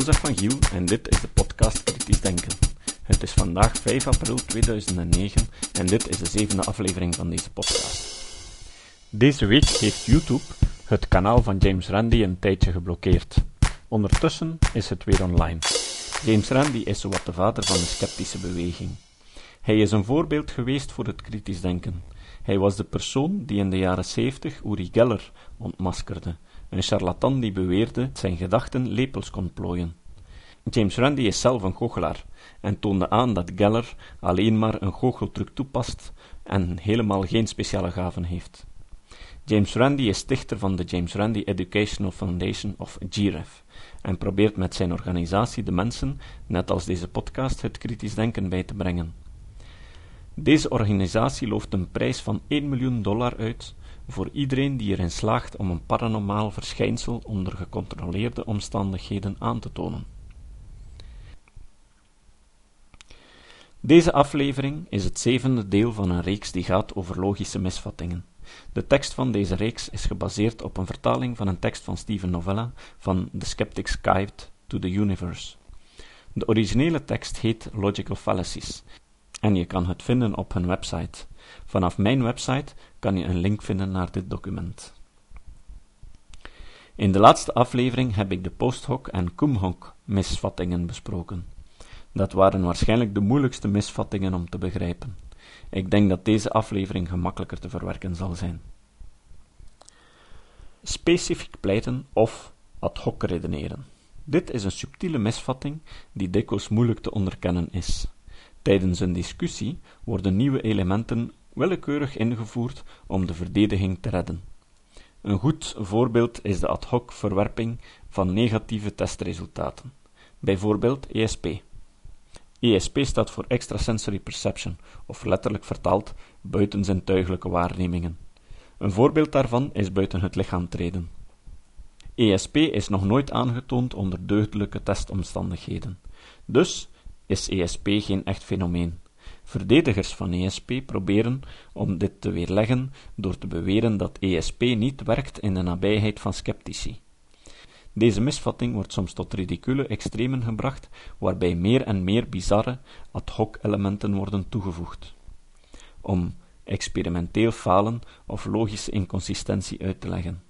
Jozef van Giel en dit is de podcast Kritisch Denken. Het is vandaag 5 april 2009 en dit is de zevende aflevering van deze podcast. Deze week heeft YouTube het kanaal van James Randi een tijdje geblokkeerd. Ondertussen is het weer online. James Randi is zowat de vader van de sceptische beweging. Hij is een voorbeeld geweest voor het kritisch denken. Hij was de persoon die in de jaren 70 Uri Geller ontmaskerde, een charlatan die beweerde zijn gedachten lepels kon plooien. James Randi is zelf een goochelaar en toonde aan dat Geller alleen maar een goocheltruc toepast en helemaal geen speciale gaven heeft. James Randi is stichter van de James Randi Educational Foundation of GREF en probeert met zijn organisatie de mensen, net als deze podcast, het kritisch denken bij te brengen. Deze organisatie looft een prijs van 1 miljoen dollar uit voor iedereen die erin slaagt om een paranormaal verschijnsel onder gecontroleerde omstandigheden aan te tonen. Deze aflevering is het zevende deel van een reeks die gaat over logische misvattingen. De tekst van deze reeks is gebaseerd op een vertaling van een tekst van Steven Novella van The Skeptic's Guide to the Universe. De originele tekst heet Logical Fallacies en je kan het vinden op hun website. Vanaf mijn website kan je een link vinden naar dit document. In de laatste aflevering heb ik de posthoc en kumhoc misvattingen besproken. Dat waren waarschijnlijk de moeilijkste misvattingen om te begrijpen. Ik denk dat deze aflevering gemakkelijker te verwerken zal zijn. Specifiek pleiten of ad hoc redeneren. Dit is een subtiele misvatting die dikwijls moeilijk te onderkennen is. Tijdens een discussie worden nieuwe elementen willekeurig ingevoerd om de verdediging te redden. Een goed voorbeeld is de ad hoc verwerping van negatieve testresultaten, bijvoorbeeld ESP. ESP staat voor Extrasensory Perception, of letterlijk vertaald buitenzintuigelijke waarnemingen. Een voorbeeld daarvan is buiten het lichaam treden. ESP is nog nooit aangetoond onder deugdelijke testomstandigheden. Dus is ESP geen echt fenomeen. Verdedigers van ESP proberen om dit te weerleggen door te beweren dat ESP niet werkt in de nabijheid van sceptici. Deze misvatting wordt soms tot ridicule extremen gebracht, waarbij meer en meer bizarre, ad hoc elementen worden toegevoegd. Om experimenteel falen of logische inconsistentie uit te leggen.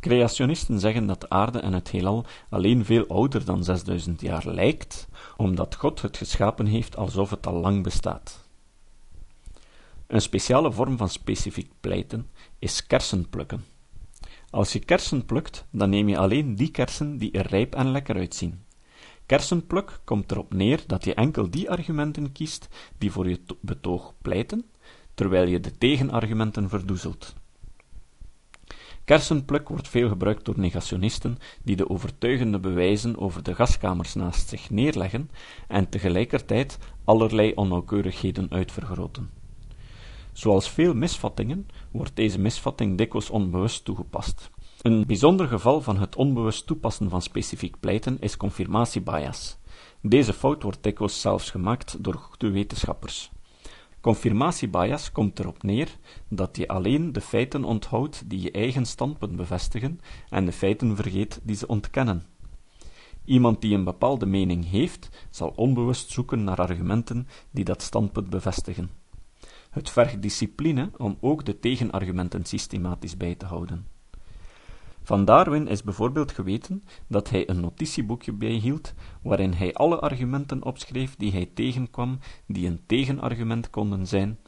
Creationisten zeggen dat de aarde en het heelal alleen veel ouder dan 6000 jaar lijkt, omdat God het geschapen heeft alsof het al lang bestaat. Een speciale vorm van specifiek pleiten is kersen plukken. Als je kersen plukt, dan neem je alleen die kersen die er rijp en lekker uitzien. Kersenpluk komt erop neer dat je enkel die argumenten kiest die voor je betoog pleiten, terwijl je de tegenargumenten verdoezelt. Kersenpluk wordt veel gebruikt door negationisten die de overtuigende bewijzen over de gaskamers naast zich neerleggen en tegelijkertijd allerlei onnauwkeurigheden uitvergroten. Zoals veel misvattingen wordt deze misvatting dikwijls onbewust toegepast. Een bijzonder geval van het onbewust toepassen van specifiek pleiten is confirmatiebias. Deze fout wordt dikwijls zelfs gemaakt door goede wetenschappers. Confirmatiebias komt erop neer dat je alleen de feiten onthoudt die je eigen standpunt bevestigen en de feiten vergeet die ze ontkennen. Iemand die een bepaalde mening heeft, zal onbewust zoeken naar argumenten die dat standpunt bevestigen. Het vergt discipline om ook de tegenargumenten systematisch bij te houden. Van Darwin is bijvoorbeeld geweten dat hij een notitieboekje bijhield waarin hij alle argumenten opschreef die hij tegenkwam die een tegenargument konden zijn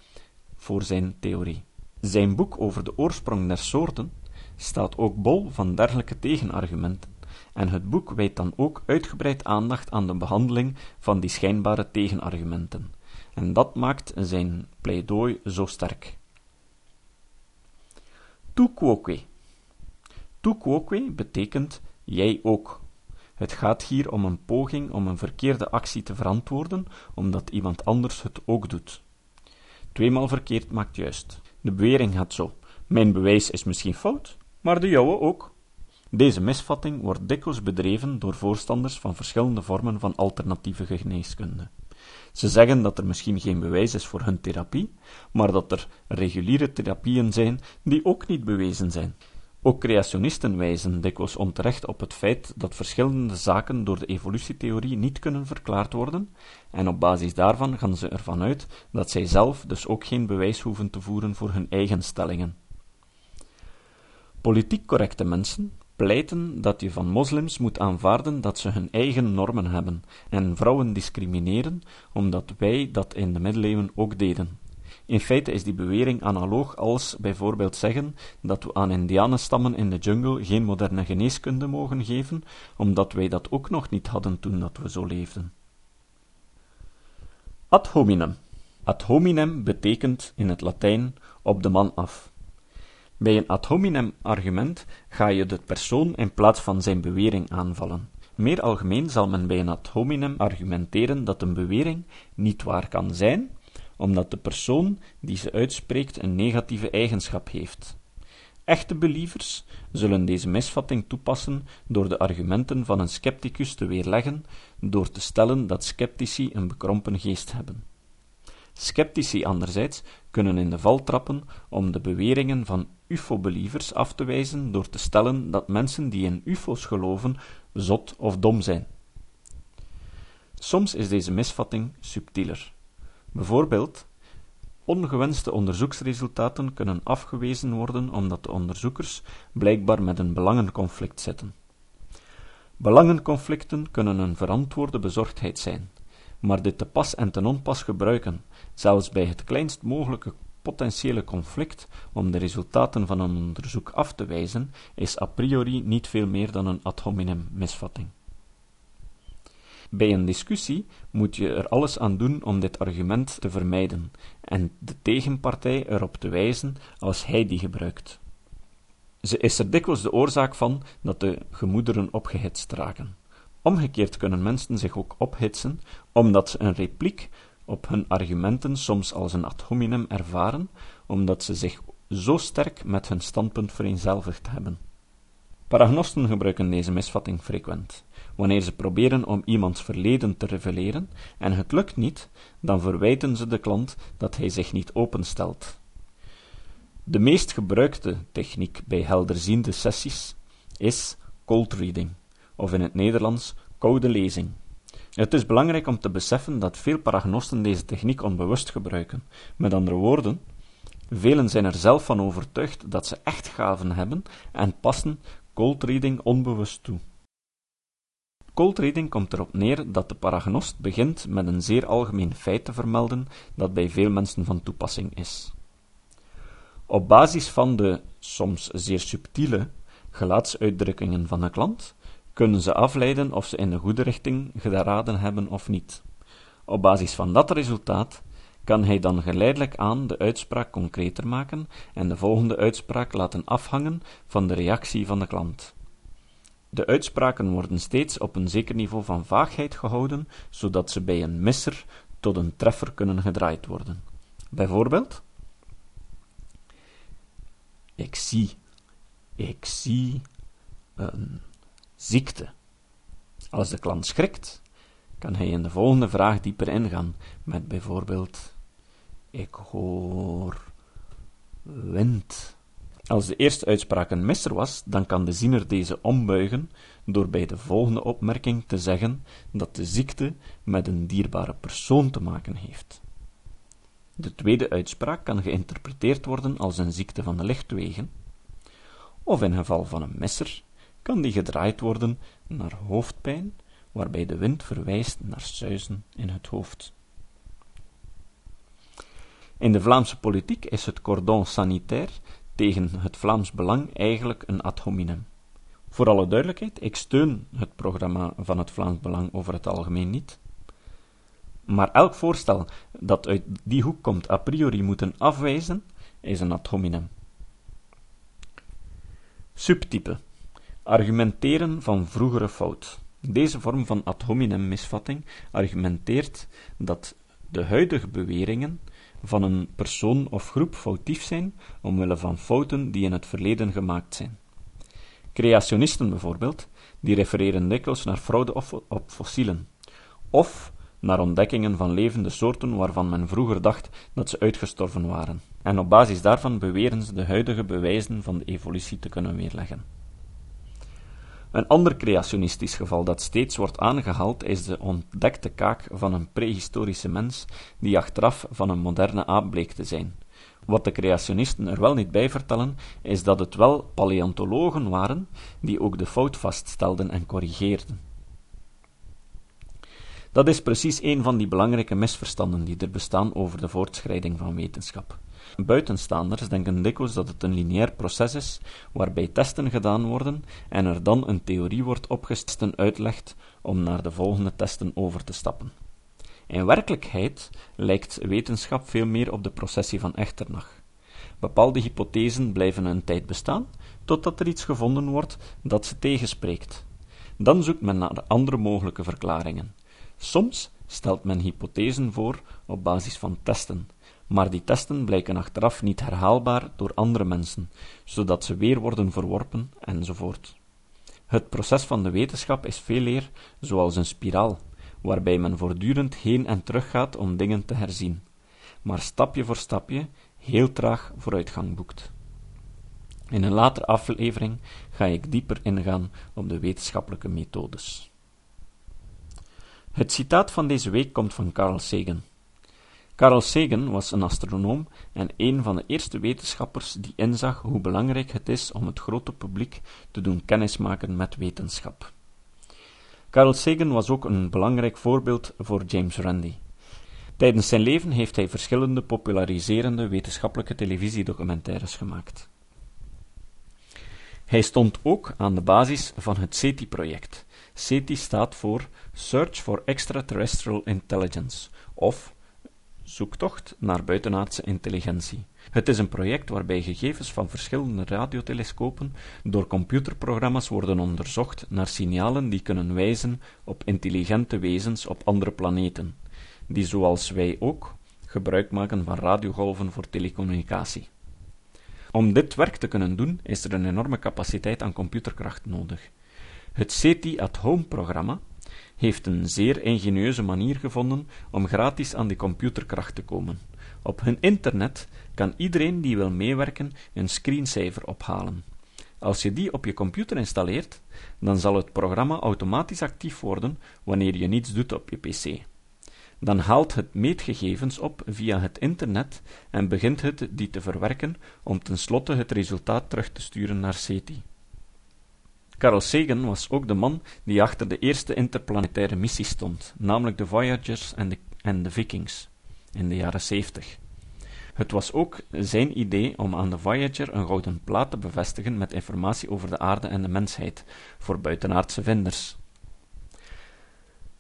voor zijn theorie. Zijn boek over de oorsprong der soorten staat ook bol van dergelijke tegenargumenten, en het boek wijdt dan ook uitgebreid aandacht aan de behandeling van die schijnbare tegenargumenten, en dat maakt zijn pleidooi zo sterk. Tu quoque Tu quoque betekent jij ook. Het gaat hier om een poging om een verkeerde actie te verantwoorden, omdat iemand anders het ook doet. Tweemaal verkeerd maakt juist. De bewering gaat zo: mijn bewijs is misschien fout, maar de jouwe ook. Deze misvatting wordt dikwijls bedreven door voorstanders van verschillende vormen van alternatieve geneeskunde. Ze zeggen dat er misschien geen bewijs is voor hun therapie, maar dat er reguliere therapieën zijn die ook niet bewezen zijn. Ook creationisten wijzen dikwijls onterecht op het feit dat verschillende zaken door de evolutietheorie niet kunnen verklaard worden, en op basis daarvan gaan ze ervan uit dat zij zelf dus ook geen bewijs hoeven te voeren voor hun eigen stellingen. Politiek correcte mensen pleiten dat je van moslims moet aanvaarden dat ze hun eigen normen hebben en vrouwen discrimineren, omdat wij dat in de middeleeuwen ook deden. In feite is die bewering analoog als bijvoorbeeld zeggen dat we aan indianenstammen in de jungle geen moderne geneeskunde mogen geven, omdat wij dat ook nog niet hadden toen dat we zo leefden. Ad hominem. Ad hominem betekent in het Latijn op de man af. Bij een ad hominem argument ga je de persoon in plaats van zijn bewering aanvallen. Meer algemeen zal men bij een ad hominem argumenteren dat een bewering niet waar kan zijn, omdat de persoon die ze uitspreekt een negatieve eigenschap heeft. Echte believers zullen deze misvatting toepassen door de argumenten van een scepticus te weerleggen, door te stellen dat sceptici een bekrompen geest hebben. Sceptici anderzijds kunnen in de val trappen om de beweringen van UFO-believers af te wijzen door te stellen dat mensen die in UFO's geloven zot of dom zijn. Soms is deze misvatting subtieler. Bijvoorbeeld, ongewenste onderzoeksresultaten kunnen afgewezen worden omdat de onderzoekers blijkbaar met een belangenconflict zitten. Belangenconflicten kunnen een verantwoorde bezorgdheid zijn, maar dit te pas en te onpas gebruiken, zelfs bij het kleinst mogelijke potentiële conflict om de resultaten van een onderzoek af te wijzen, is a priori niet veel meer dan een ad hominem misvatting. Bij een discussie moet je er alles aan doen om dit argument te vermijden en de tegenpartij erop te wijzen als hij die gebruikt. Ze is er dikwijls de oorzaak van dat de gemoederen opgehitst raken. Omgekeerd kunnen mensen zich ook ophitsen omdat ze een repliek op hun argumenten soms als een ad hominem ervaren, omdat ze zich zo sterk met hun standpunt vereenzelvigd hebben. Paragnosten gebruiken deze misvatting frequent. Wanneer ze proberen om iemands verleden te reveleren en het lukt niet, dan verwijten ze de klant dat hij zich niet openstelt. De meest gebruikte techniek bij helderziende sessies is cold reading, of in het Nederlands koude lezing. Het is belangrijk om te beseffen dat veel paragnosten deze techniek onbewust gebruiken. Met andere woorden, velen zijn er zelf van overtuigd dat ze echt gaven hebben en passen cold reading onbewust toe. Cold reading komt erop neer dat de paragnost begint met een zeer algemeen feit te vermelden dat bij veel mensen van toepassing is. Op basis van de soms zeer subtiele gelaatsuitdrukkingen van de klant kunnen ze afleiden of ze in de goede richting geraden hebben of niet. Op basis van dat resultaat kan hij dan geleidelijk aan de uitspraak concreter maken en de volgende uitspraak laten afhangen van de reactie van de klant. De uitspraken worden steeds op een zeker niveau van vaagheid gehouden, zodat ze bij een misser tot een treffer kunnen gedraaid worden. Bijvoorbeeld: Ik zie, ik zie een ziekte. Als de klant schrikt, kan hij in de volgende vraag dieper ingaan, met bijvoorbeeld: Ik hoor wind. Als de eerste uitspraak een misser was, dan kan de ziener deze ombuigen door bij de volgende opmerking te zeggen dat de ziekte met een dierbare persoon te maken heeft. De tweede uitspraak kan geïnterpreteerd worden als een ziekte van de lichtwegen, of in geval van een misser kan die gedraaid worden naar hoofdpijn, waarbij de wind verwijst naar suizen in het hoofd. In de Vlaamse politiek is het cordon sanitaire tegen het Vlaams Belang eigenlijk een ad hominem. Voor alle duidelijkheid, ik steun het programma van het Vlaams Belang over het algemeen niet. Maar elk voorstel dat uit die hoek komt a priori moeten afwijzen, is een ad hominem. Subtype Argumenteren van vroegere fout. Deze vorm van ad hominem misvatting argumenteert dat de huidige beweringen van een persoon of groep foutief zijn omwille van fouten die in het verleden gemaakt zijn. Creationisten bijvoorbeeld, die refereren dikwijls naar fraude op fossielen, of naar ontdekkingen van levende soorten waarvan men vroeger dacht dat ze uitgestorven waren. en op basis daarvan beweren ze de huidige bewijzen van de evolutie te kunnen weerleggen. Een ander creationistisch geval dat steeds wordt aangehaald is de ontdekte kaak van een prehistorische mens die achteraf van een moderne aap bleek te zijn. Wat de creationisten er wel niet bij vertellen, is dat het wel paleontologen waren die ook de fout vaststelden en corrigeerden. Dat is precies een van die belangrijke misverstanden die er bestaan over de voortschrijding van wetenschap. Buitenstaanders denken dikwijls dat het een lineair proces is, waarbij testen gedaan worden en er dan een theorie wordt opgesteld en uitlegt om naar de volgende testen over te stappen. In werkelijkheid lijkt wetenschap veel meer op de processie van Echternach. Bepaalde hypothesen blijven een tijd bestaan, totdat er iets gevonden wordt dat ze tegenspreekt. Dan zoekt men naar andere mogelijke verklaringen. Soms stelt men hypothesen voor op basis van testen, maar die testen blijken achteraf niet herhaalbaar door andere mensen, zodat ze weer worden verworpen, enzovoort. Het proces van de wetenschap is veeleer zoals een spiraal, waarbij men voortdurend heen en terug gaat om dingen te herzien, maar stapje voor stapje heel traag vooruitgang boekt. In een later aflevering ga ik dieper ingaan op de wetenschappelijke methodes. Het citaat van deze week komt van Carl Sagan. Carl Sagan was een astronoom en een van de eerste wetenschappers die inzag hoe belangrijk het is om het grote publiek te doen kennismaken met wetenschap. Carl Sagan was ook een belangrijk voorbeeld voor James Randi. Tijdens zijn leven heeft hij verschillende populariserende wetenschappelijke televisiedocumentaires gemaakt. Hij stond ook aan de basis van het SETI-project. SETI staat voor Search for Extraterrestrial Intelligence, of Zoektocht naar buitenaardse intelligentie. Het is een project waarbij gegevens van verschillende radiotelescopen door computerprogramma's worden onderzocht naar signalen die kunnen wijzen op intelligente wezens op andere planeten, die zoals wij ook gebruik maken van radiogolven voor telecommunicatie. Om dit werk te kunnen doen, is er een enorme capaciteit aan computerkracht nodig. Het SETI at Home programma heeft een zeer ingenieuze manier gevonden om gratis aan die computerkracht te komen. Op hun internet kan iedereen die wil meewerken een screensaver ophalen. Als je die op je computer installeert, dan zal het programma automatisch actief worden wanneer je niets doet op je pc. Dan haalt het meetgegevens op via het internet en begint het die te verwerken om tenslotte het resultaat terug te sturen naar SETI. Carl Sagan was ook de man die achter de eerste interplanetaire missie stond, namelijk de Voyagers en de, en de Vikings, in de jaren 70. Het was ook zijn idee om aan de Voyager een gouden plaat te bevestigen met informatie over de aarde en de mensheid, voor buitenaardse vinders.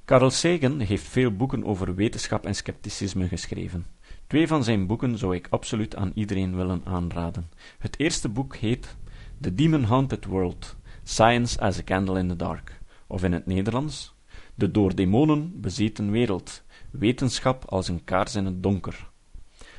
Carl Sagan heeft veel boeken over wetenschap en scepticisme geschreven. Twee van zijn boeken zou ik absoluut aan iedereen willen aanraden. Het eerste boek heet The Demon Haunted World, Science as a Candle in the Dark, of in het Nederlands, De door demonen bezeten wereld, wetenschap als een kaars in het donker.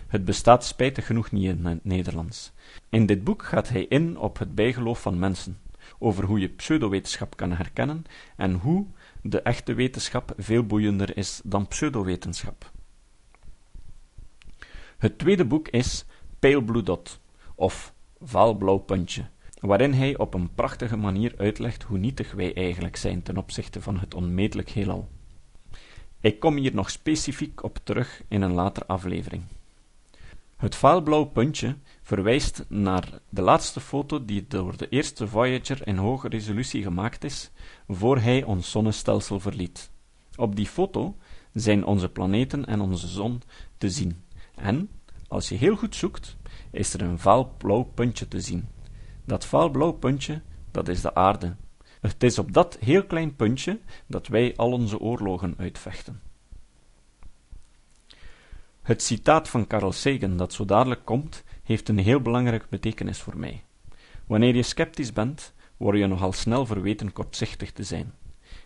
Het bestaat spijtig genoeg niet in het Nederlands. In dit boek gaat hij in op het bijgeloof van mensen, over hoe je pseudowetenschap kan herkennen en hoe de echte wetenschap veel boeiender is dan pseudowetenschap. Het tweede boek is Pale Blue Dot, of Vaalblauw Puntje, waarin hij op een prachtige manier uitlegt hoe nietig wij eigenlijk zijn ten opzichte van het onmetelijk heelal. Ik kom hier nog specifiek op terug in een later aflevering. Het vaalblauw puntje verwijst naar de laatste foto die door de eerste Voyager in hoge resolutie gemaakt is, voor hij ons zonnestelsel verliet. Op die foto zijn onze planeten en onze zon te zien, en, als je heel goed zoekt, is er een vaalblauw puntje te zien. Dat vaalblauw puntje, dat is de aarde. Het is op dat heel klein puntje dat wij al onze oorlogen uitvechten. Het citaat van Carl Sagan dat zo dadelijk komt, heeft een heel belangrijke betekenis voor mij. Wanneer je sceptisch bent, word je nogal snel verweten kortzichtig te zijn.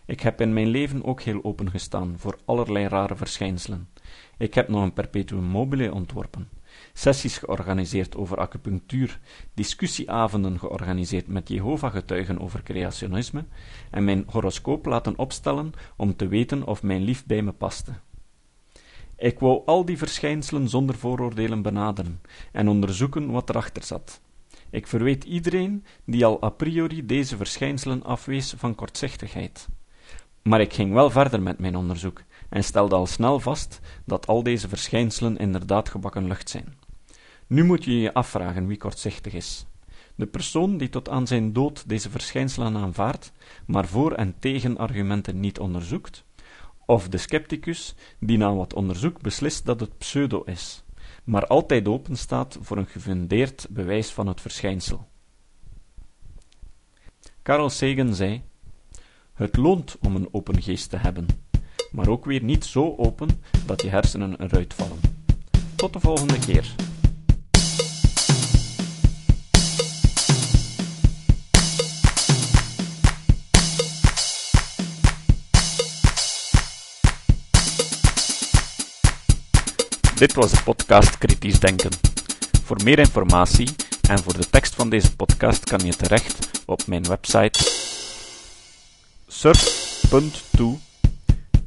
Ik heb in mijn leven ook heel open gestaan voor allerlei rare verschijnselen. Ik heb nog een perpetuum mobile ontworpen sessies georganiseerd over acupunctuur, discussieavonden georganiseerd met Jehovah-getuigen over creationisme en mijn horoscoop laten opstellen om te weten of mijn lief bij me paste. Ik wou al die verschijnselen zonder vooroordelen benaderen en onderzoeken wat erachter zat. Ik verweet iedereen die al a priori deze verschijnselen afwees van kortzichtigheid. Maar ik ging wel verder met mijn onderzoek en stelde al snel vast dat al deze verschijnselen inderdaad gebakken lucht zijn. Nu moet je je afvragen wie kortzichtig is. De persoon die tot aan zijn dood deze verschijnselen aanvaardt, maar voor- en tegenargumenten niet onderzoekt, of de scepticus die na wat onderzoek beslist dat het pseudo is, maar altijd openstaat voor een gefundeerd bewijs van het verschijnsel. Carl Sagan zei: Het loont om een open geest te hebben, maar ook weer niet zo open dat je hersenen eruit vallen. Tot de volgende keer. Dit was de podcast Kritisch Denken. Voor meer informatie en voor de tekst van deze podcast kan je terecht op mijn website surf.to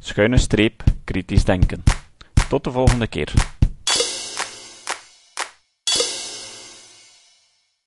schuine streep kritisch denken. Tot de volgende keer.